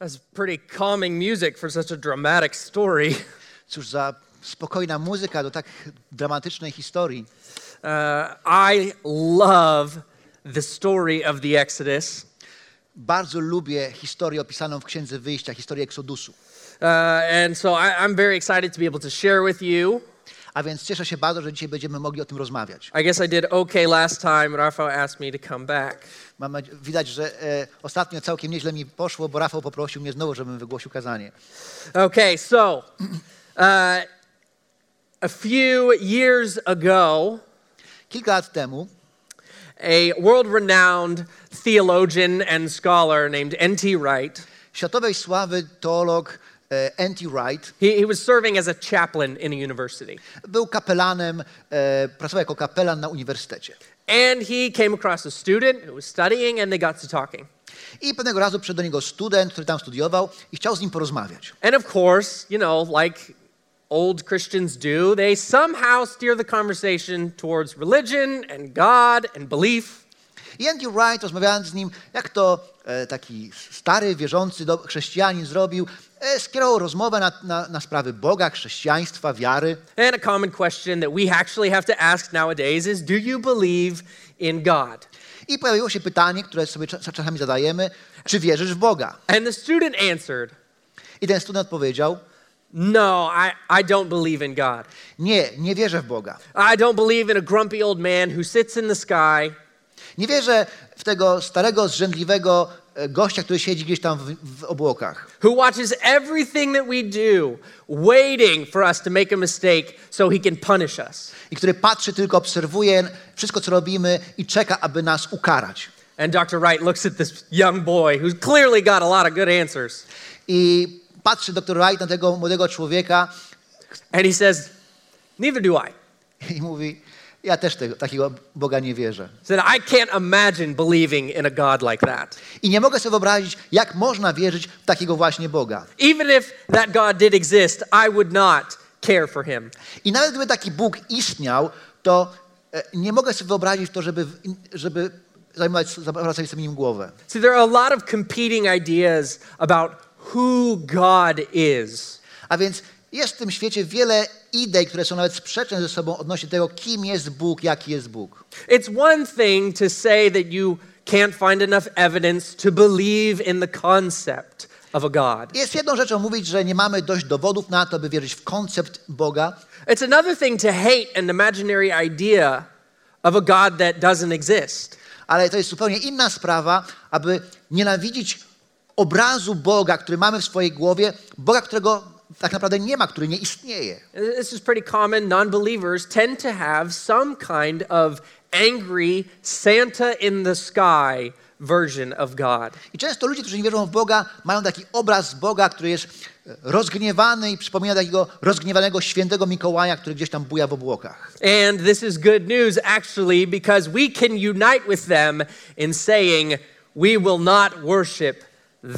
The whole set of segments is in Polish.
That's pretty calming music for such a dramatic story. Cóż za spokojna muzyka do tak dramatycznej historii. Uh, I love the story of the Exodus. Bardzo lubię historię opisaną w Księdze Wyjścia, historię Eksodusu. Uh, and so I, I'm very excited to be able to share with you. A więc cieszę się bardzo, że dzisiaj będziemy mogli o tym rozmawiać. I guess I did okay last time. Rafał asked me to come back. Mam, widać, że e, ostatnio całkiem nieźle mi poszło, bo Rafał poprosił mnie znowu, żebym wygłosił kazanie. Okay, so uh, a few years ago, Kilka lat temu a world renowned theologian and scholar named N.T. Wright. światowej sławy teolog Uh, e, N.T. Wright He, he was serving as a chaplain in a university. był kapelanem, e, pracował jako kapelan na uniwersytecie. And he came across a student who was studying, and they got to talking. I pewnego razu przyszedł do niego student, który tam studiował i chciał z nim porozmawiać. And of course, you know, like old Christians do, they somehow steer the conversation towards religion and God and belief. I Andy Wright, rozmawiając z nim, jak to taki stary, wierzący chrześcijanin zrobił, e, skierował rozmowę na, na, na sprawy Boga, chrześcijaństwa, wiary. And a common question that we actually have to ask nowadays is do you believe in God? I pojawiło się pytanie, które sobie cza- czasami zadajemy, czy wierzysz w Boga? And the student answered, I ten student odpowiedział, No, I, I don't believe in God. nie, nie wierzę w Boga. I don't believe in a grumpy old man who sits in the sky Nie wierzę w tego starego, zrzędliwego e, gościa, który siedzi gdzieś tam w, w obłokach. who watches everything that we do, waiting for us to make a mistake so he can punish us. I który patrzy, tylko obserwuje wszystko, co robimy i czeka, aby nas ukarać. And Dr. Wright looks at this young boy who's clearly got a lot of good answers. I patrzy dr Wright na tego młodego człowieka And he says, Neither do I. i mówi, ja też tego, takiego Boga nie wierzę. Said, I can't imagine believing in a God like that. I nie mogę sobie wyobrazić, jak można wierzyć w takiego właśnie Boga. Even if that God did exist, I would not care for him. I nawet gdyby taki Bóg istniał, to e, nie mogę sobie wyobrazić to, żeby, żeby zajmować, zawracać sobie nim głowę. See, there are a lot of competing ideas about who God is. A więc jest w tym świecie wiele idei, które są nawet sprzeczne ze sobą odnośnie tego, kim jest Bóg, jaki jest Bóg. It's one thing to say that you can't find enough evidence to believe in the concept of a God. Jest jedną rzeczą mówić, że nie mamy dość dowodów na to, by wierzyć w koncept Boga, It's another thing to hate an imaginary idea of a God that doesn't exist. ale to jest zupełnie inna sprawa, aby nienawidzić obrazu Boga, który mamy w swojej głowie, Boga, którego tak naprawdę nie ma, który nie istnieje. This is pretty common. Non believers tend to have some kind of angry Santa in the sky version of God. I często ludzie, którzy nie wierzą w Boga, mają taki obraz Boga, który jest e, rozgniewany i przypomina takiego rozgniewanego świętego Mikołaja, który gdzieś tam buja w obłokach. And this is good news, actually, because we can unite with them in saying, we will not worship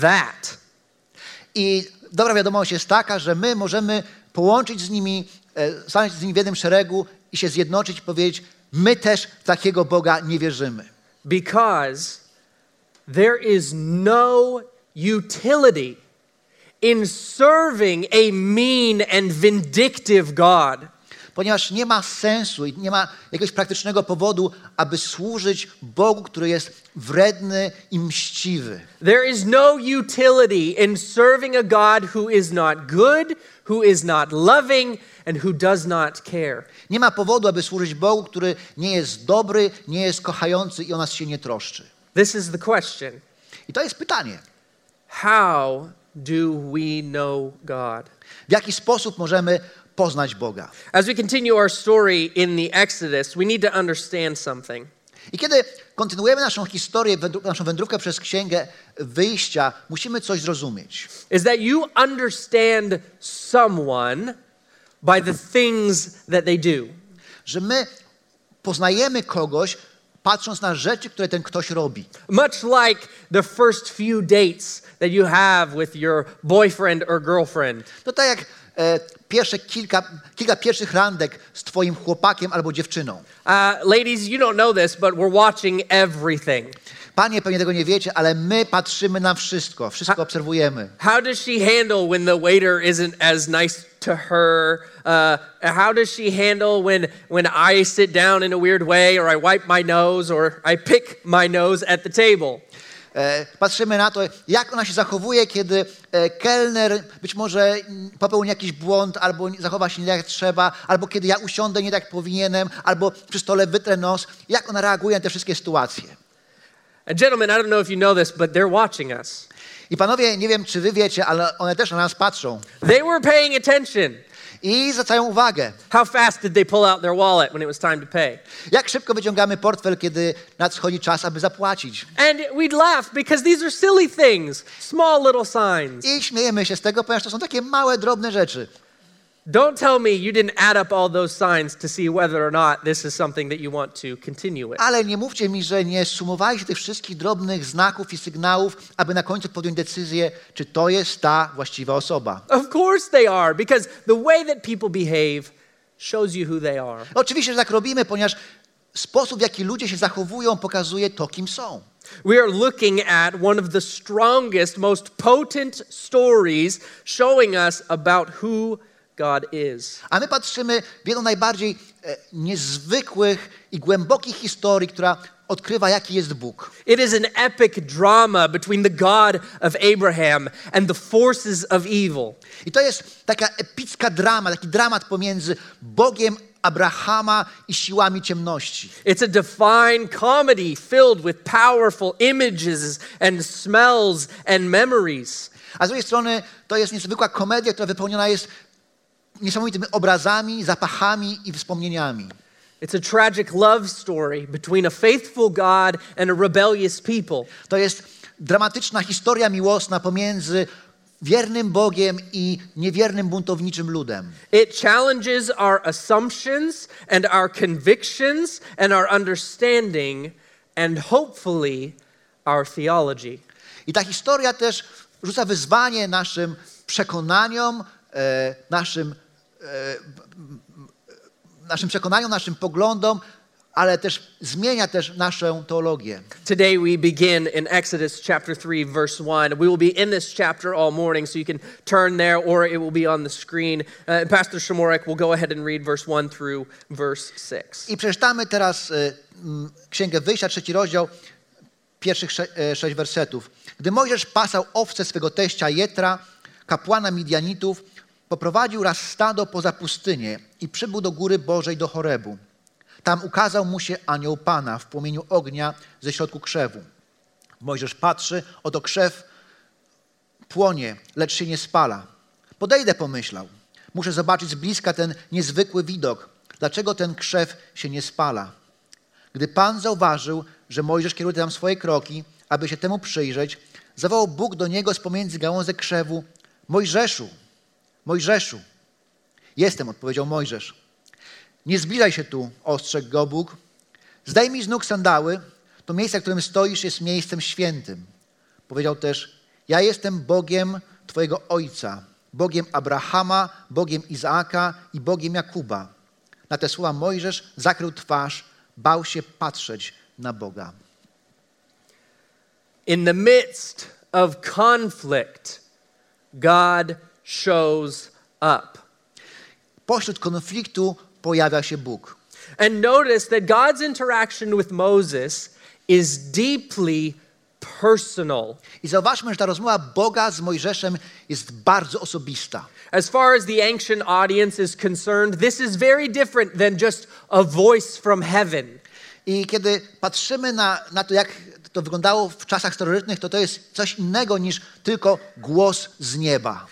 that. I dobra wiadomość jest taka, że my możemy połączyć z nimi, e, stanąć z nimi w jednym szeregu i się zjednoczyć i powiedzieć, my też w takiego Boga nie wierzymy. Because there is no utility in serving a mean and vindictive God. Ponieważ nie ma sensu i nie ma jakiegoś praktycznego powodu, aby służyć Bogu, który jest wredny i mściwy. There is no utility in serving a God who is not good, who is not loving, and who does not care. Nie ma powodu, aby służyć Bogu, który nie jest dobry, nie jest kochający i o nas się nie troszczy. This is the question I to jest pytanie. How do we know God? W jaki sposób możemy poznać Boga. As we continue our story in the Exodus, we need to understand something. I kiedy kontynuujemy naszą historię, naszą wędrówkę przez księgę wyjścia, musimy coś zrozumieć. Is that you understand someone by the things that they do. Że my poznajemy kogoś, patrząc na rzeczy, które ten ktoś robi. Much like the first few dates that you have with your boyfriend or girlfriend. To tak jak e, pierwsze kilka, kilka pierwszych randek z twoim chłopakiem albo dziewczyną. Uh, ladies, you don't know this, but we're watching everything. Panie, pewnie tego nie wiecie, ale my patrzymy na wszystko, wszystko obserwujemy. How does she handle when the waiter isn't as nice to her? Uh, how does she handle when, when I sit down in a weird way, or I wipe my nose, or I pick my nose at the table? E, patrzymy na to, jak ona się zachowuje, kiedy e, kelner być może popełni jakiś błąd, albo zachowa się nie tak jak trzeba, albo kiedy ja usiądę nie tak jak powinienem, albo przy stole wytrę nos. Jak ona reaguje na te wszystkie sytuacje. And gentlemen, I don't know if you know this, but they're watching us. I panowie, nie wiem, czy wy wiecie, ale one też na nas patrzą They were paying attention. I zwracają uwagę. How fast did they pull out their wallet when it was time to pay? Jak szybko wyciągamy portfel, kiedy nadchodzi czas, aby zapłacić. And we'd laugh because these are silly things, small little signs. I śmiejemy się z tego, ponieważ to są takie małe, drobne rzeczy. Don't tell me you didn't add up all those signs to see whether or not this is something that you want to continue with. Ale nie mówcie mi, że nie sumowaliście tych wszystkich drobnych znaków i sygnałów, aby na końcu podjąć decyzję, czy to jest ta właściwa osoba. Of course they are, because the way that people behave shows you who they are. Oczywiście, że tak robimy, ponieważ sposób, w jaki ludzie się zachowują, pokazuje to, kim są. We are looking at one of the strongest, most potent stories showing us about who God is. A my patrzymy w jedną najbardziej e, niezwykłych i głębokich historii, która odkrywa, jaki jest Bóg. It is an epic drama between the God of Abraham and the forces of evil. I to jest taka epicka drama, taki dramat pomiędzy Bogiem Abrahama i siłami ciemności. It's a divine comedy filled with powerful images and smells and memories. A z drugiej strony to jest niezwykła komedia, która wypełniona jest niesamowitymi obrazami, zapachami i wspomnieniami. It's a tragic love story between a faithful God and a rebellious people. To jest dramatyczna historia miłosna pomiędzy wiernym Bogiem i niewiernym, buntowniczym ludem. It challenges our assumptions and our convictions and our understanding and hopefully our theology. I ta historia też rzuca wyzwanie naszym przekonaniom, e, naszym, naszym przekonaniom, naszym poglądom, ale też zmienia też naszą teologię. Today we begin in Exodus chapter 3 verse 1. We will be in this chapter all morning so you can turn there or it will be on the screen. Uh, Pastor Shomorek will go ahead and read verse 1 through verse 6. I przeczytamy teraz e, m, Księgę Wyjścia, trzeci rozdział, pierwszych sze, e, sześć wersetów. Gdy Mojżesz pasał owce swego teścia Jetra, kapłana Midianitów, poprowadził raz stado poza pustynię i przybył do góry Bożej do Chorebu. Tam ukazał mu się anioł Pana w płomieniu ognia ze środku krzewu. Mojżesz patrzy, oto krzew płonie, lecz się nie spala. Podejdę, pomyślał. Muszę zobaczyć z bliska ten niezwykły widok. Dlaczego ten krzew się nie spala? Gdy Pan zauważył, że Mojżesz kieruje tam swoje kroki, aby się temu przyjrzeć, zawołał Bóg do niego z pomiędzy gałązek krzewu: Mojżeszu, Mojżeszu. Jestem, odpowiedział Mojżesz. Nie zbliżaj się tu, ostrzegł go Bóg. Zdejmij z nóg sandały, to miejsce, w którym stoisz, jest miejscem świętym. Powiedział też: Ja jestem Bogiem Twojego ojca, Bogiem Abrahama, Bogiem Izaaka i Bogiem Jakuba. Na te słowa Mojżesz zakrył twarz, bał się patrzeć na Boga. In the midst of conflict, God shows up. Pośród konfliktu pojawia się Bóg. And notice that God's interaction with Moses is deeply personal. I zauważmy, że ta rozmowa Boga z Mojżeszem jest bardzo osobista. As far as the ancient audience is concerned, this is very different than just a voice from heaven. I kiedy patrzymy na, na to, jak to wyglądało w czasach starożytnych, to to jest coś innego niż tylko głos z nieba.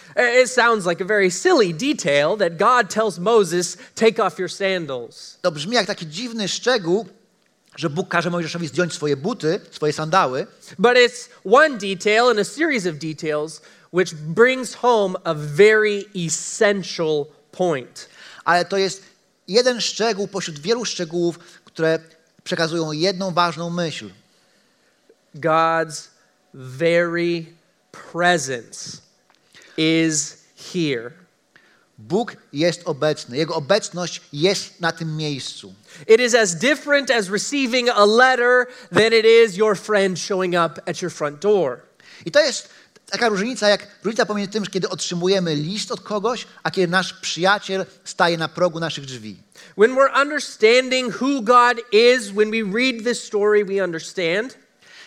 It sounds like a very silly detail that God tells Moses, Take off your sandals. To brzmi jak taki dziwny szczegół, że Bóg każe Mojżeszowi zdjąć swoje buty, swoje sandały, But it's one detail in a series of details which brings home a very essential point. ale to jest jeden szczegół pośród wielu szczegółów, które przekazują jedną ważną myśl. God's very presence is here. Bóg jest obecny, Jego obecność jest na tym miejscu. It is as different as receiving a letter than it is your friend showing up at your front door. I to jest taka różnica, jak różnica pomiędzy tym, kiedy otrzymujemy list od kogoś, a kiedy nasz przyjaciel staje na progu naszych drzwi. When we're understanding who God is, when we read this story, we understand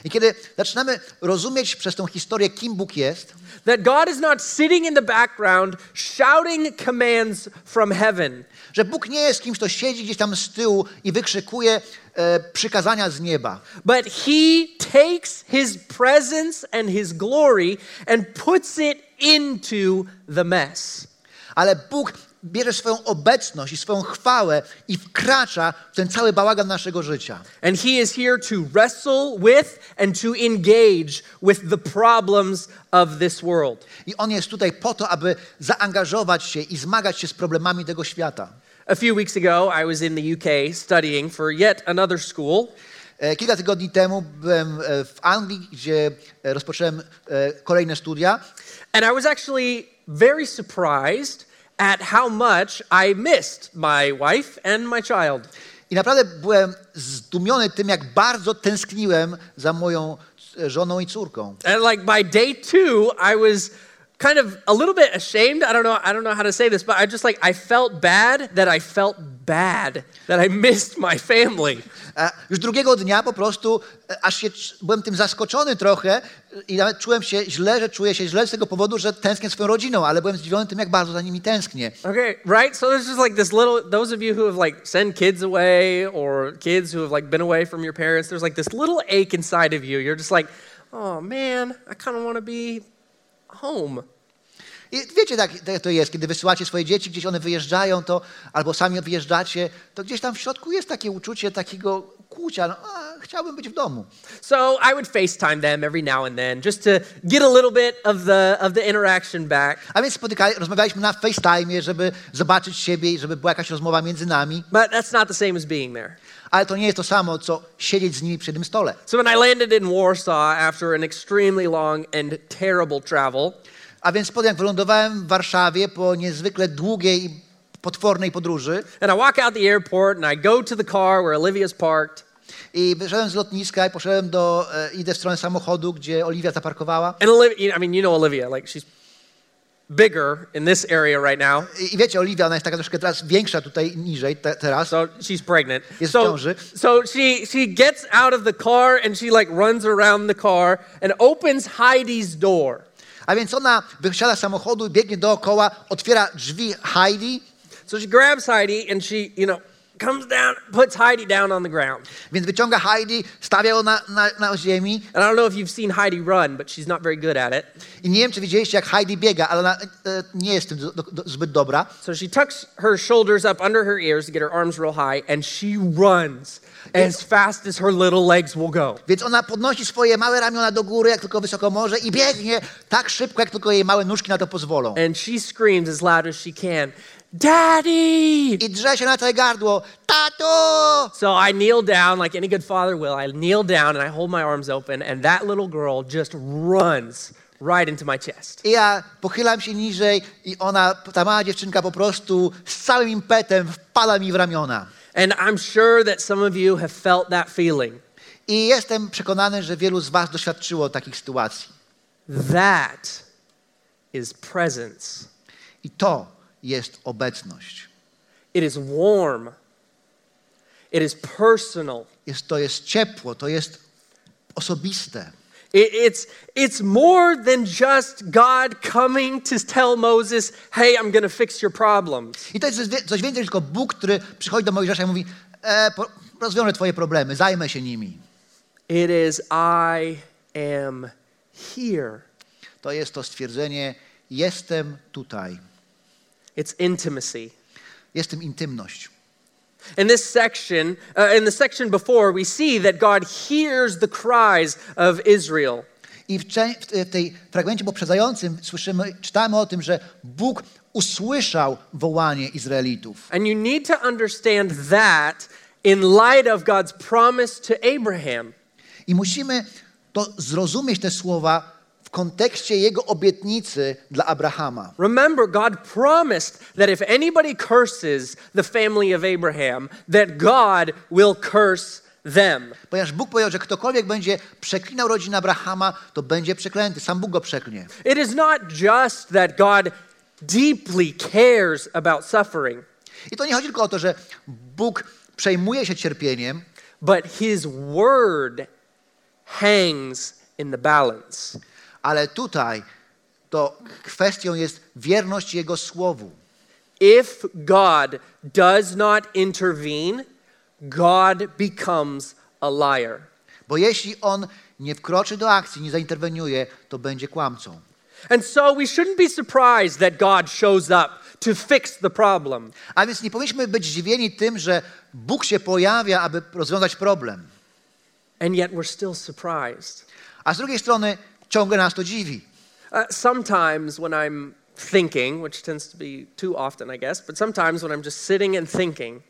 I kiedy zaczynamy rozumieć przez tą historię, kim Bóg jest, that God is not sitting in the background shouting commands from heaven. że Bóg nie jest kimś, kto siedzi gdzieś tam z tyłu i wykrzykuje e, przykazania z nieba, But he takes his presence and his glory and puts it into the mess. ale Bóg bierze swoją obecność i swoją chwałę i wkracza w ten cały bałagan naszego życia. And he is here to wrestle with and to engage with the problems of this world. I On jest tutaj po to, aby zaangażować się i zmagać się z problemami tego świata. A few weeks ago, I was in the UK studying for yet another school. E, Kilka tygodni temu byłem e, w Anglii, gdzie e, rozpocząłem kolejne studia And I was actually very surprised at how much I missed my wife and my child. i naprawdę byłem zdumiony tym, jak bardzo tęskniłem za moją e, żoną i córką. And like by day two, I was kind of a little bit ashamed. I don't know. I don't know how to say this, but I just like I felt bad that I felt bad that I missed my family. Już drugiego dnia po prostu aż się, byłem tym zaskoczony trochę i nawet czułem się źle, że czuję się źle z tego powodu, że tęsknię swoją rodziną, ale byłem zdziwiony tym, jak bardzo za nimi tęsknię. Okay, right? So there's just like this little. Those of you who have like sent kids away or kids who have like been away from your parents, there's like this little ache inside of you. You're just like, oh man, I kind of want to be home. I wiecie, tak tak to jest, kiedy wysyłacie swoje dzieci, gdzieś one wyjeżdżają, to albo sami wyjeżdżacie, to gdzieś tam w środku jest takie uczucie takiego kłucia, no, a, chciałbym być w domu. So I would FaceTime them every now and then just to get a little bit of the of the interaction back. A więc spotykali, rozmawialiśmy na FaceTime, żeby zobaczyć siebie i żeby była jakaś rozmowa między nami, But that's not the same as being there. ale to nie jest to samo, co siedzieć z nimi przy jednym stole. So when I landed in Warsaw after an extremely long and terrible travel, A więc potem jak wylądowałem w Warszawie po niezwykle długiej i potwornej podróży and I walk out the airport and I go to the car where Olivia's parked, i wyszedłem z lotniska i poszedłem do, e, idę w stronę samochodu, gdzie Oliwia zaparkowała. and Olivia, I mean, you know Olivia, like she's bigger in this area right now. I, i wiecie, Oliwia, ona jest taka troszkę teraz większa tutaj niżej te, teraz. So she's pregnant. Jest w so, ciąży. so she she gets out of the car and she like runs around the car and opens Heidi's door. A więc ona wysiada z samochodu, biegnie dookoła, otwiera drzwi Heidi, So she grabs Heidi and she, you know, comes down, puts Heidi down on the ground. więc wyciąga Heidi, stawia ją na, na, na ziemi. And I don't know if you've seen Heidi run, but she's not very good at it. I nie wiem, czy widzieliście, jak Heidi biega, ale ona e, nie jest tym do, do, zbyt dobra. So she tucks her shoulders up under her ears to get her arms real high, and she runs as fast as her little legs will go. Więc ona podnosi swoje małe ramiona do góry, jak tylko wysoko może i biegnie tak szybko, jak tylko jej małe nóżki na to pozwolą. And she screams as loud as she can, Daddy! I drze się na całe gardło. Tato! So I kneel down like any good father will. I kneel down and I hold my arms open, and that little girl just runs right into my chest. I ja pochylam się niżej i ona, ta mała dziewczynka po prostu z całym impetem wpada mi w ramiona. And I'm sure that some of you have felt that feeling. I jestem przekonany, że wielu z was doświadczyło takich sytuacji. That is presence. I to jest obecność. It is warm. It is personal. Jest, to jest ciepło, to jest osobiste. It- it's, it's more than just God coming to tell Moses, hey, I'm going to fix your problems. I to jest coś więcej niż tylko Bóg, który przychodzi do Mojżesza i mówi, e, rozwiążę twoje problemy, zajmę się nimi. It is I am here. To jest to stwierdzenie: Jestem tutaj. It's intimacy. Jestem intymność. In this section, uh, in the section before, we see that God hears the cries of Israel. I w, w tej fragmencie poprzedzającym słyszymy, czytamy o tym, że Bóg usłyszał wołanie Izraelitów. And you need to understand that in light of God's promise to Abraham. I musimy to zrozumieć te słowa w kontekście jego obietnicy dla Abrahama. Remember, God promised that if anybody curses the family of Abraham, that God will curse them. Ponieważ Bóg powiedział, że ktokolwiek będzie przeklinał rodzinę Abrahama, to będzie przeklęty. Sam Bóg go przeklnie. It is not just that God deeply cares about suffering, I to nie chodzi tylko o to, że Bóg przejmuje się cierpieniem, but His word hangs in the balance. Ale tutaj to kwestią jest wierność Jego słowu. If God does not intervene, God becomes a liar. Bo jeśli On nie wkroczy do akcji, nie zainterweniuje, to będzie kłamcą. And so we shouldn't be surprised that God shows up to fix the problem. A więc nie powinniśmy być zdziwieni tym, że Bóg się pojawia, aby rozwiązać problem. And yet we're still surprised. A z drugiej strony ciągle nas to dziwi. Uh, sometimes when I'm thinking, which tends to be too often, I guess, but sometimes when I'm just sitting and thinking,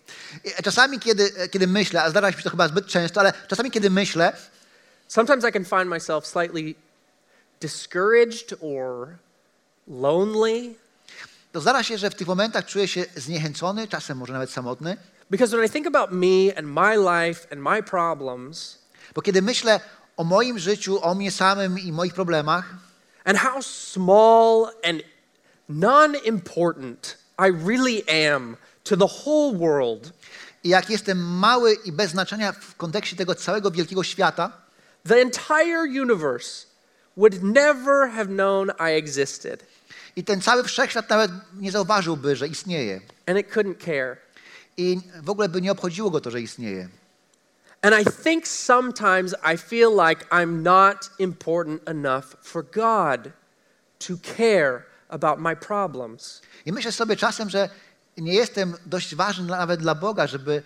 I Czasami, kiedy, kiedy myślę, a zdarza się to chyba zbyt często, ale czasami, kiedy myślę, sometimes I can find myself slightly discouraged or lonely. to zdarza się, że w tych momentach czuję się zniechęcony, czasem może nawet samotny, because when I think about me and my life and my problems bo kiedy myślę o moim życiu, o mnie samym i moich problemach and how small and non important I really am to the whole world, i jak jestem mały i bez znaczenia w kontekście tego całego wielkiego świata, the entire universe would never have known I existed. i ten cały wszechświat nawet nie zauważyłby, że istnieje. And it couldn't care. I w ogóle by nie obchodziło go to, że istnieje. And I think sometimes I feel like I'm not important enough for God to care about my problems. I myślę sobie czasem, że nie jestem dość ważny nawet dla Boga, żeby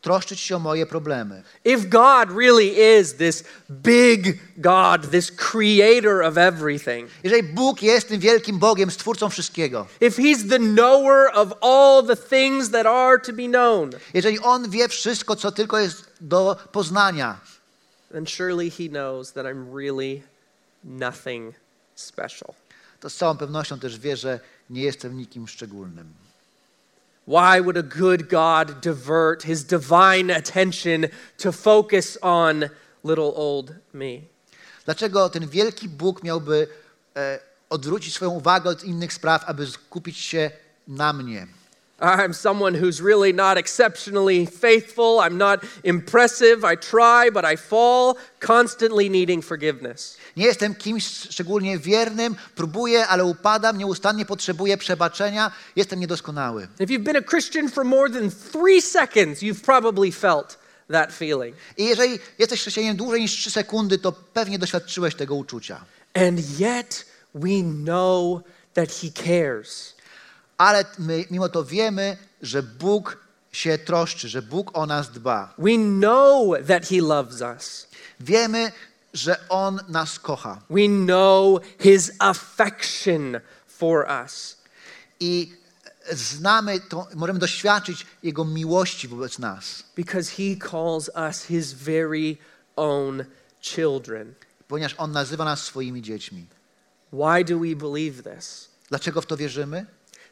troszczyć się o moje problemy. If God really is this big God, this creator of everything, Jeżeli Bóg jest tym wielkim Bogiem, stwórcą wszystkiego, if He's the knower of all the things that are to be known, jeżeli On wie wszystko, co tylko jest do poznania, then surely He knows that I'm really nothing special. to z całą pewnością też wie, że nie jestem nikim szczególnym. Why would a good God divert his divine attention to focus on little old me? Dlaczego ten wielki Bóg miałby e, odwrócić swoją uwagę od innych spraw, aby skupić się na mnie? I'm someone who's really not exceptionally faithful. I'm not impressive. I try, but I fall, constantly needing forgiveness. Nie jestem kimś szczególnie wiernym, próbuję, ale upadam, nieustannie potrzebuję przebaczenia, jestem niedoskonały. If you've been a Christian for more than three seconds, you've probably felt that feeling. I jeżeli jesteś chrześcijaninem dłużej niż 3 sekundy, to pewnie doświadczyłeś tego uczucia. And yet we know that He cares. Ale my mimo to wiemy, że Bóg się troszczy, że Bóg o nas dba. We know that He loves us. Wiemy, że On nas kocha. We know His affection for us. I znamy to, możemy doświadczyć Jego miłości wobec nas, Because He calls us His very own children. ponieważ On nazywa nas swoimi dziećmi. Why do we believe this? Dlaczego w to wierzymy?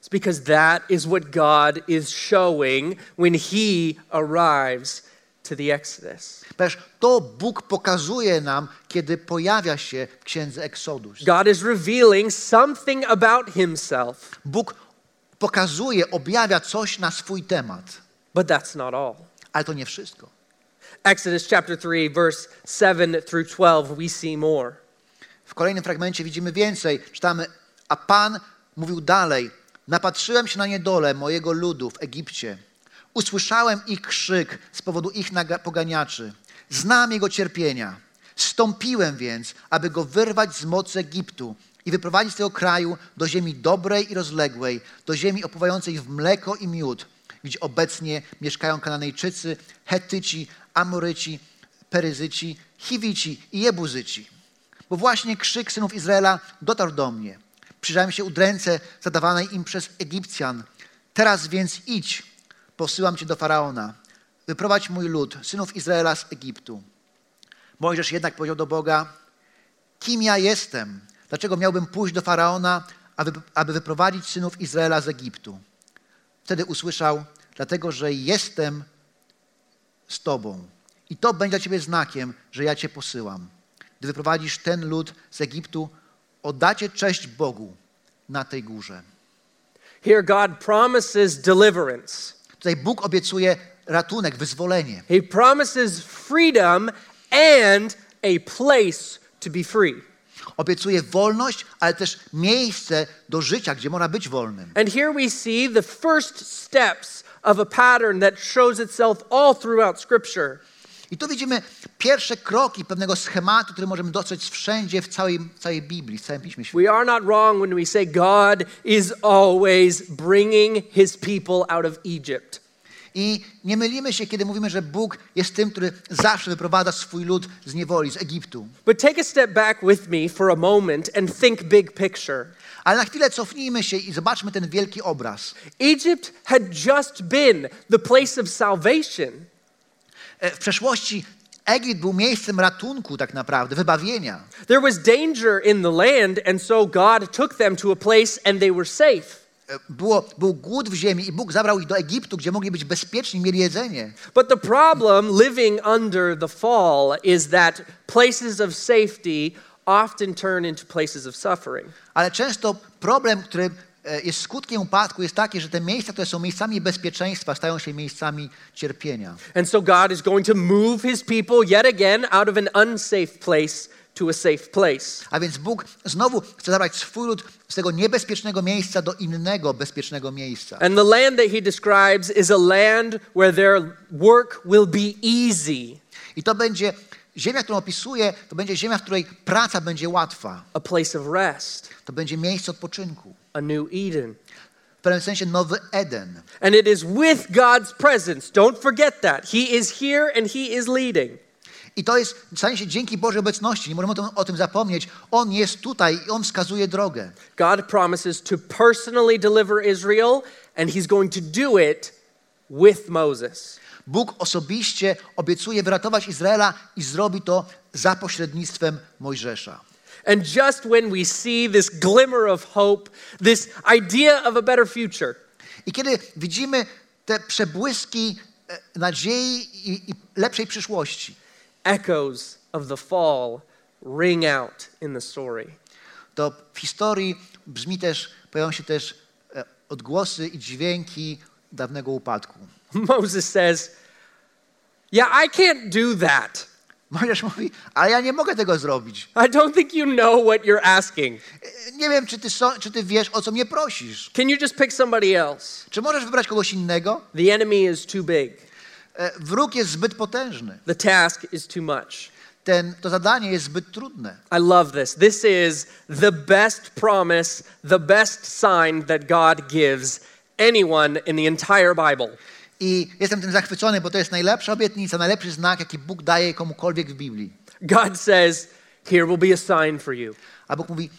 It's because that is what God is showing when He arrives to the Exodus. Ponieważ to Bóg pokazuje nam, kiedy pojawia się w księdze Eksodus. God is revealing something about Himself, Bóg pokazuje, objawia coś na swój temat. but that's not all. Ale to nie wszystko. Exodus chapter 3, verse 7 through 12, we see more. W kolejnym fragmencie widzimy więcej. Czytamy, a Pan mówił dalej. Napatrzyłem się na niedolę mojego ludu w Egipcie. Usłyszałem ich krzyk z powodu ich poganiaczy. Znam jego cierpienia. Stąpiłem więc, aby go wyrwać z mocy Egiptu i wyprowadzić z tego kraju do ziemi dobrej i rozległej, do ziemi opływającej w mleko i miód, gdzie obecnie mieszkają Kananejczycy, Hetyci, Amoryci, Peryzyci, Chiwici i Jebuzyci. Bo właśnie krzyk synów Izraela dotarł do mnie. Przyjrzałem się udręce zadawanej im przez Egipcjan. Teraz więc idź, posyłam cię do Faraona. Wyprowadź mój lud, synów Izraela z Egiptu. Mojżesz jednak powiedział do Boga, kim ja jestem? Dlaczego miałbym pójść do Faraona, aby, aby wyprowadzić synów Izraela z Egiptu? Wtedy usłyszał, dlatego że jestem z tobą. I to będzie dla ciebie znakiem, że ja cię posyłam. Gdy wyprowadzisz ten lud z Egiptu, oddacie cześć Bogu na tej górze. Here, God promises deliverance. Tutaj Bóg obiecuje ratunek, wyzwolenie. He promises freedom and a place to be free. Obiecuje wolność, ale też miejsce do życia, gdzie można być wolnym. And here we see the first steps of a pattern that shows itself all throughout Scripture. I tu widzimy pierwsze kroki pewnego schematu, który możemy dostrzec wszędzie w całej, całej Biblii, w całym Piśmie Świętym. We are not wrong when we say God is always bringing his people out of Egypt. I nie mylimy się, kiedy mówimy, że Bóg jest tym, który zawsze wyprowadza swój lud z niewoli, z Egiptu. But take a step back with me for a moment and think big picture. Ale na chwilę cofnijmy się i zobaczmy ten wielki obraz. Egypt had just been the place of salvation. E, W przeszłości Egipt był miejscem ratunku tak naprawdę, wybawienia. There was danger in the land, and so God took them to a place and they were safe. E, Było, był głód w ziemi i Bóg zabrał ich do Egiptu, gdzie mogli być bezpieczni, mieli jedzenie. But the problem living under the fall is that places of safety often turn into places of suffering. Ale często problem, który jest skutkiem upadku, jest taki, że te miejsca, które są miejscami bezpieczeństwa, stają się miejscami cierpienia. And so God is going to move his people yet again out of an unsafe place to a safe place. A więc Bóg znowu chce zabrać swój lud z tego niebezpiecznego miejsca do innego bezpiecznego miejsca. And the land that he describes is a land where their work will be easy, I to będzie ziemia, którą opisuje, to będzie ziemia, w której praca będzie łatwa. a place of rest, To będzie miejsce odpoczynku. A new Eden. W pewnym sensie nowy Eden. And it is with God's presence. Don't forget that. He is here and he is leading. I to jest, stanie się dzięki Bożej obecności. Nie możemy o tym, o tym zapomnieć. On jest tutaj i On wskazuje drogę. God promises to personally deliver Israel, and he's going to do it with Moses. Bóg osobiście obiecuje wyratować Izraela i zrobi to za pośrednictwem Mojżesza. And just when we see this glimmer of hope, this idea of a better future, I kiedy widzimy te przebłyski e, nadziei i, i lepszej przyszłości, echoes of the fall ring out in the story. to w historii brzmi też, pojawią się też e, odgłosy i dźwięki dawnego upadku. Moses says, Yeah, I can't do that. Mojżesz mówi, ale ja nie mogę tego zrobić. I don't think you know what you're asking. Nie wiem, czy ty, so, czy ty wiesz, o co mnie prosisz. Can you just pick somebody else? Czy możesz wybrać kogoś innego? The enemy is too big, Wróg jest zbyt potężny. the task is too much. Ten, to zadanie jest zbyt trudne. I love this. This is the best promise, the best sign that God gives anyone in the entire Bible. I jestem tym zachwycony, bo to jest najlepsza obietnica, najlepszy znak, jaki Bóg daje komukolwiek w Biblii. God says, Here will be a sign for you. A Bóg mówi,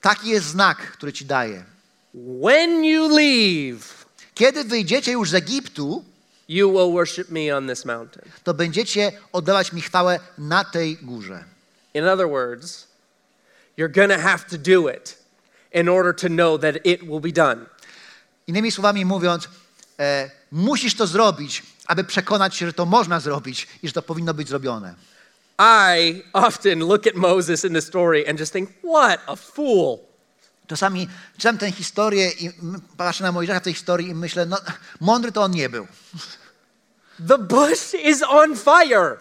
taki jest znak, który ci daję. When you leave, Kiedy wyjdziecie już z Egiptu, you will worship me on this mountain. to będziecie oddawać mi chwałę na tej górze. In other words, you're going to have to do it in order to know that it will be done. Innymi słowami mówiąc, e, musisz to zrobić, aby przekonać się, że to można zrobić i że to powinno być zrobione. I often look at Moses in the story and just think, what a fool. Czasami czytam tę historię i patrzę na Mojżesza w tej historii i myślę, no mądry to on nie był. The bush is on fire.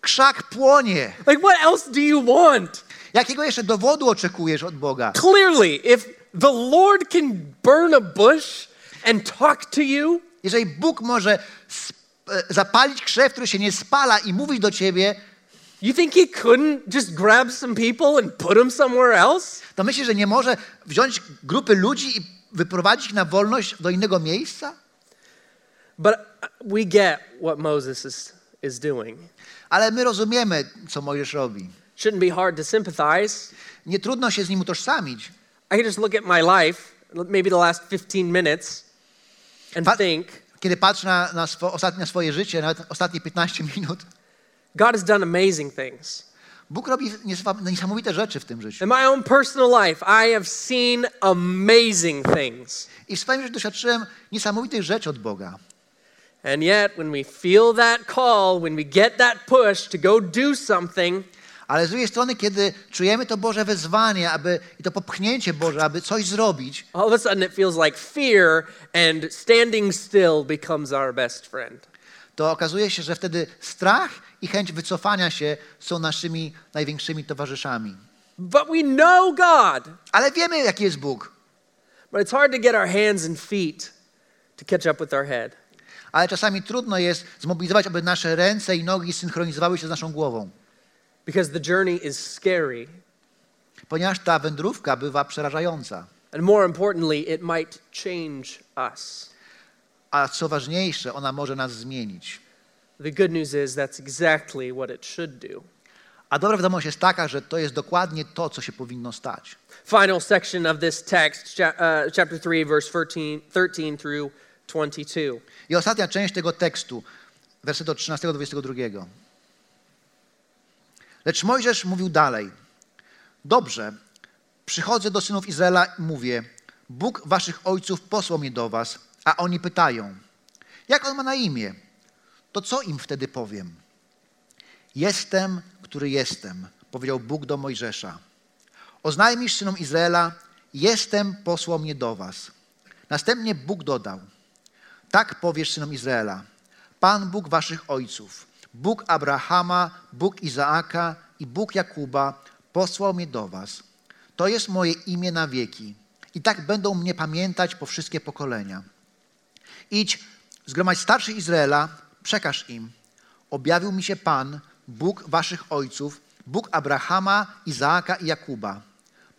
Krzak płonie. Like, what else do you want? Jakiego jeszcze dowodu oczekujesz od Boga? Clearly, if the Lord can burn a bush and talk to you, Jeżeli Bóg może e, zapalić krzew, który się nie spala i mówić do ciebie, You think he couldn't just grab some people and put them somewhere else? To myślisz, że nie może wziąć grupy ludzi i wyprowadzić ich na wolność do innego miejsca? But we get what Moses is, is doing. Ale my rozumiemy, co Mojżesz robi. Shouldn't be hard to sympathize. Nie trudno się z nim utożsamić. I can just look at my life, maybe the last 15 minutes, and think, Kiedy patrzę na, na, swo, ostatnie, na swoje życie, nawet ostatnie 15 minut, God has done amazing things. Bóg robi niesamowite rzeczy w tym życiu. In my own personal life, I have seen amazing things. I w swoim życiu doświadczyłem niesamowitych rzeczy od Boga. And yet, when we feel that call, when we get that push to go do something, Ale z drugiej strony, kiedy czujemy to Boże wezwanie aby, i to popchnięcie Boże, aby coś zrobić, all of a sudden it feels like fear, and standing still becomes our best friend. to okazuje się, że wtedy strach i chęć wycofania się są naszymi największymi towarzyszami. But we know God, Ale wiemy, jaki jest Bóg. but it's hard to get our hands and feet to catch up with our head. Ale czasami trudno jest zmobilizować, aby nasze ręce i nogi synchronizowały się z naszą głową. Because the journey is scary. Ponieważ ta wędrówka bywa przerażająca. And more importantly, it might change us. A co ważniejsze, ona może nas zmienić. The good news is that's exactly what it should do. A dobra wiadomość jest taka, że to jest dokładnie to, co się powinno stać. Final section of this text, uh, chapter 3, verse 13, 13 through 22. I ostatnia część tego tekstu, werset od 13 do 22. Lecz Mojżesz mówił dalej. Dobrze, przychodzę do synów Izraela i mówię, Bóg waszych ojców posłał mnie do was, a oni pytają, jak on ma na imię? To co im wtedy powiem? Jestem, który jestem, powiedział Bóg do Mojżesza. Oznajmisz synom Izraela, jestem, posłał mnie do was. Następnie Bóg dodał, tak powiesz synom Izraela: Pan Bóg waszych ojców, Bóg Abrahama, Bóg Izaaka i Bóg Jakuba posłał mnie do was. To jest moje imię na wieki. I tak będą mnie pamiętać po wszystkie pokolenia. Idź, zgromadź starszych Izraela, przekaż im. Objawił mi się Pan, Bóg waszych ojców, Bóg Abrahama, Izaaka i Jakuba.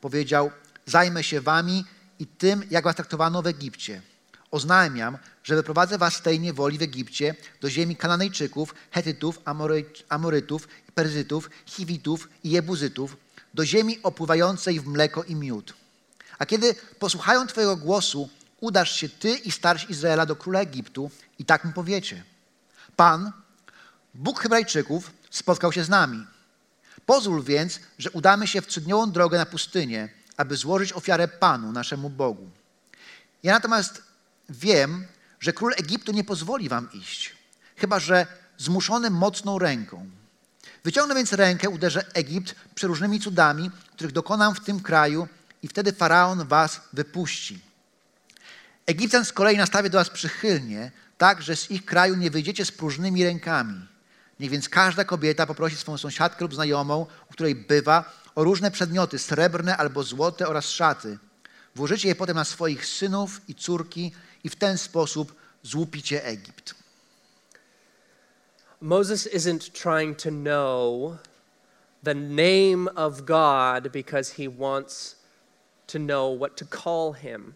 Powiedział, zajmę się wami i tym, jak was traktowano w Egipcie. Oznajmiam, że wyprowadzę was z tej niewoli w Egipcie do ziemi Kananejczyków, Hetytów, Amory, Amorytów, Perzytów, Chiwitów i Jebuzytów, do ziemi opływającej w mleko i miód. A kiedy posłuchają Twojego głosu, udasz się Ty i starsi Izraela do króla Egiptu i tak mu powiecie. Pan, Bóg Hebrajczyków, spotkał się z nami. Pozwól więc, że udamy się w trzydniową drogę na pustynię, aby złożyć ofiarę Panu, naszemu Bogu. Ja natomiast wiem, że król Egiptu nie pozwoli wam iść, chyba że zmuszony mocną ręką. Wyciągnę więc rękę, uderzę Egipt przeróżnymi cudami, których dokonam w tym kraju i wtedy Faraon was wypuści. Egipcjan z kolei nastawię do was przychylnie, tak, że z ich kraju nie wyjdziecie z próżnymi rękami. Niech więc każda kobieta poprosi swoją sąsiadkę lub znajomą, u której bywa, o różne przedmioty, srebrne albo złote oraz szaty. Włożycie je potem na swoich synów i córki i w ten sposób złupicie Egipt. Moses isn't trying to know the name of God because he wants to know what to call him.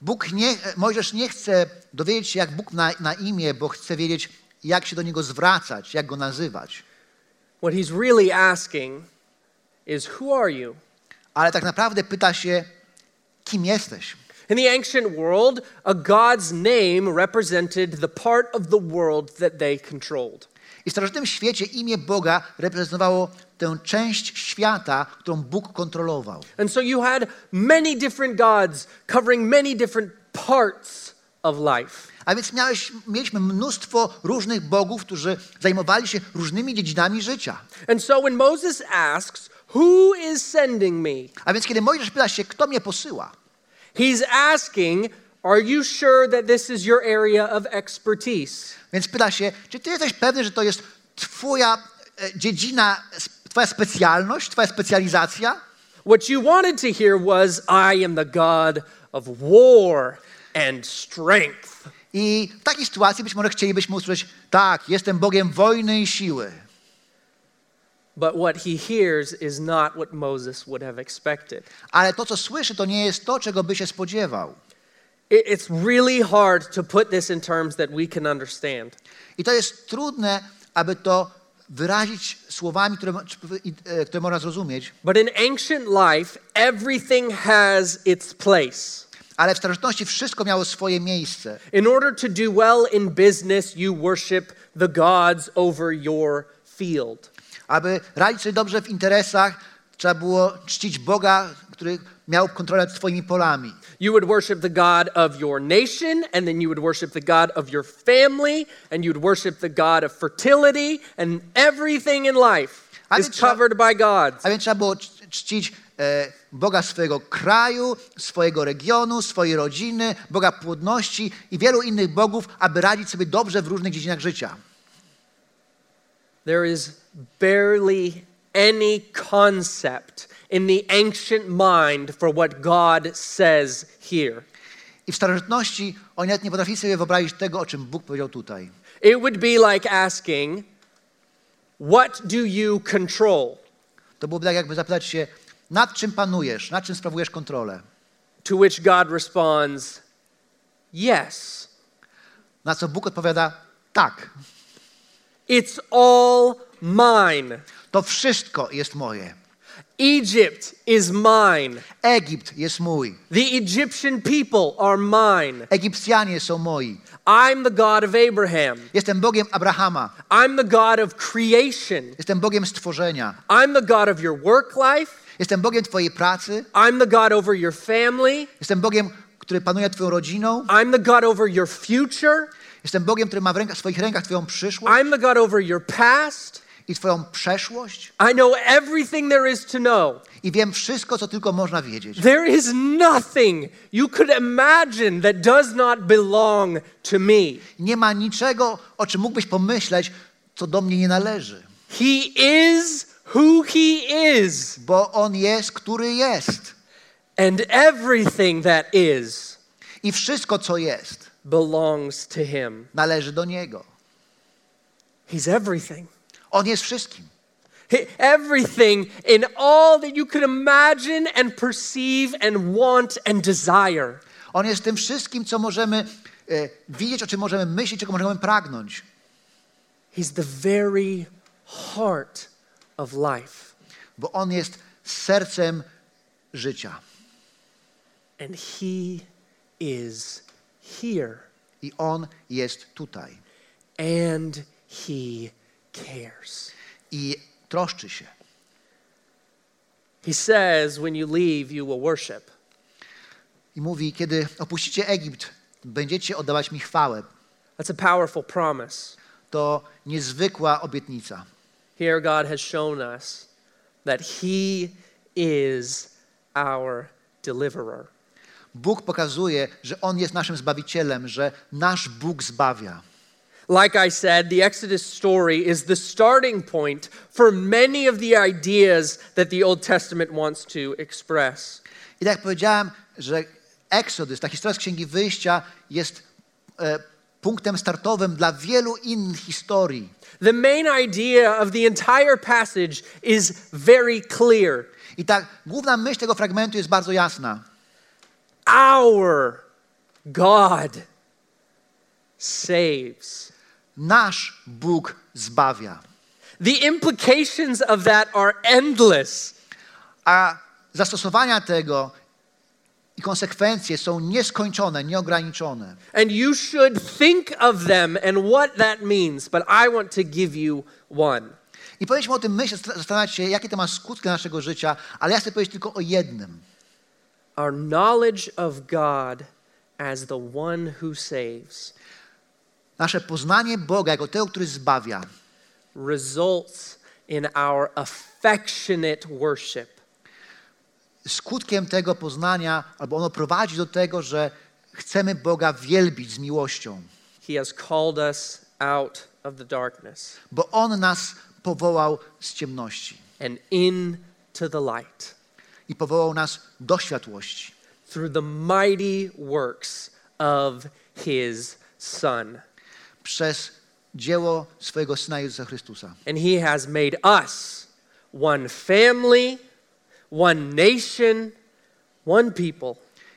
Bóg nie, Mojżesz nie chce dowiedzieć się, jak Bóg na, na imię, bo chce wiedzieć, jak się do Niego zwracać, jak Go nazywać. What he's really asking is, Who are you? Ale tak naprawdę pyta się, kim jesteś? In the ancient world, a God's name represented the part of the world that they controlled. I w starożytnym świecie imię Boga reprezentowało tę część świata, którą Bóg kontrolował. And so you had many different gods covering many different parts of life. A więc miałeś, mieliśmy mnóstwo różnych bogów, którzy zajmowali się różnymi dziedzinami życia. And so when Moses asks, Who is sending me? A więc kiedy Mojżesz pyta się, kto mnie posyła, He's asking, Are you sure that this is your area of expertise? więc pyta się, czy ty jesteś pewny, że to jest twoja e, dziedzina, twoja specjalność, twoja specjalizacja? What you wanted to hear was, I am the God of war and strength. I w takiej sytuacji być może chcielibyśmy usłyszeć, tak, jestem Bogiem wojny i siły. But what he hears is not what Moses would have expected. Ale to, co słyszy, to nie jest to, czego by się spodziewał. It- It's really hard to put this in terms that we can understand. I to jest trudne, aby to wyrazić słowami, które, e, które można zrozumieć. But in ancient life, everything has its place. Ale w starożytności wszystko miało swoje miejsce. In order to do well in business, you worship the gods over your field. Aby radzić sobie dobrze w interesach, trzeba było czcić Boga, który miał kontrolę nad swoimi polami. You would worship the God of your nation, and then you would worship the God of your family, and you'd worship the God of fertility, and everything in life is covered by gods. A więc trzeba było cz- czcić e, Boga swojego kraju, swojego regionu, swojej rodziny, Boga płodności i wielu innych bogów, aby radzić sobie dobrze w różnych dziedzinach życia. There is barely any concept in the ancient mind for what God says here. I w starożytności oni nawet nie potrafili sobie wyobrazić tego, o czym Bóg powiedział tutaj. It would be like asking, What do you control? To byłoby tak, jakby zapytać się, nad czym panujesz, nad czym sprawujesz kontrolę. To which God responds, Yes. Na co Bóg odpowiada, tak, It's all mine. to wszystko jest moje. Egypt is mine. Egipt jest mój. The Egyptian people are mine. Egipcjanie są moi. I'm the God of Abraham. Jestem Bogiem Abrahama. I'm the God of creation. Jestem Bogiem stworzenia. I'm the God of your work life. Jestem Bogiem Twojej pracy. I'm the God over your family. Jestem Bogiem, który panuje Twoją rodziną. I'm the God over your future. Jestem Bogiem, który ma w, rękach, w swoich rękach Twoją przyszłość I'm the God over your past. i Twoją przeszłość. I know everything there is to know. I wiem wszystko, co tylko można wiedzieć. There is nothing you could imagine that does not belong to me. Nie ma niczego, o czym mógłbyś pomyśleć, co do mnie nie należy. He is who He is, Bo On jest, który jest. and everything that is I wszystko, co jest, belongs to Him. należy do Niego. He's everything. On jest wszystkim. He- Everything in all that you could imagine and perceive and want and desire. On jest tym wszystkim, co możemy e, widzieć, o czym możemy myśleć, czego możemy pragnąć. He's the very heart of life. Bo On jest sercem życia. And He is here. I On jest tutaj. And He cares. I troszczy się. He says, when you leave, you will worship. I mówi, kiedy opuścicie Egipt, będziecie oddawać mi chwałę. That's a powerful promise. To niezwykła obietnica. Here, God has shown us that He is our deliverer. Bóg pokazuje, że On jest naszym Zbawicielem, że nasz Bóg zbawia. Like I said, the Exodus story is the starting point for many of the ideas that the Old Testament wants to express. I tak jak powiedziałem, że Eksodus, ta historia z Księgi Wyjścia jest e, punktem startowym dla wielu innych historii. The main idea of the entire passage is very clear. I tak główna myśl tego fragmentu jest bardzo jasna. Our God saves. Nasz Bóg zbawia. The implications of that are endless. A zastosowania tego i konsekwencje są nieskończone, nieograniczone. And you should think of them and what that means, but I want to give you one. I powinniśmy o tym myśleć, zastanawiać się, jakie to ma skutki naszego życia, ale ja chcę powiedzieć tylko o jednym. Our knowledge of God as the one who saves. Nasze poznanie Boga jako tego, który zbawia, results in our affectionate worship. skutkiem tego poznania, albo ono prowadzi do tego, że chcemy Boga wielbić z miłością, He has called us out of the darkness bo On nas powołał z ciemności. and into the light i powołał nas do światłości through the mighty works of His Son. przez dzieło swojego Syna Jezusa Chrystusa. And He has made us one family, one nation, one people.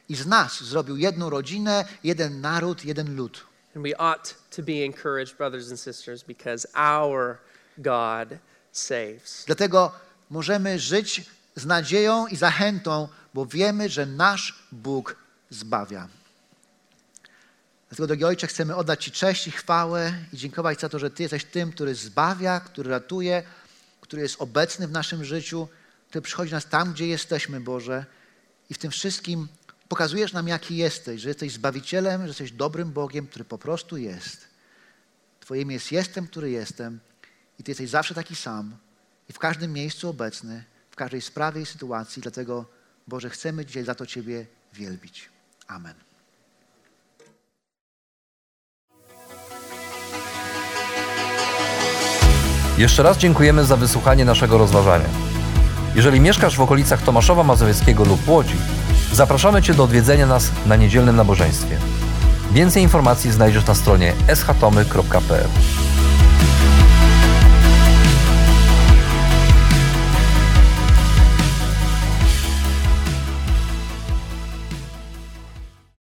I z nas zrobił jedną rodzinę, jeden naród, jeden lud. And we ought to be encouraged, brothers and sisters, because our God saves. Dlatego możemy żyć z nadzieją i zachętą, bo wiemy, że nasz Bóg zbawia. Dlatego, drogi Ojcze, chcemy oddać Ci cześć i chwałę i dziękować za to, że Ty jesteś tym, który zbawia, który ratuje, który jest obecny w naszym życiu, który przychodzi nas tam, gdzie jesteśmy, Boże. I w tym wszystkim pokazujesz nam, jaki jesteś, że jesteś Zbawicielem, że jesteś dobrym Bogiem, który po prostu jest. Twoje imię jest Jestem, który jestem i Ty jesteś zawsze taki sam i w każdym miejscu obecny, w każdej sprawie i sytuacji. Dlatego, Boże, chcemy dzisiaj za to Ciebie wielbić. Amen. Jeszcze raz dziękujemy za wysłuchanie naszego rozważania. Jeżeli mieszkasz w okolicach Tomaszowa Mazowieckiego lub Łodzi, zapraszamy Cię do odwiedzenia nas na niedzielnym nabożeństwie. Więcej informacji znajdziesz na stronie schatomy.pl.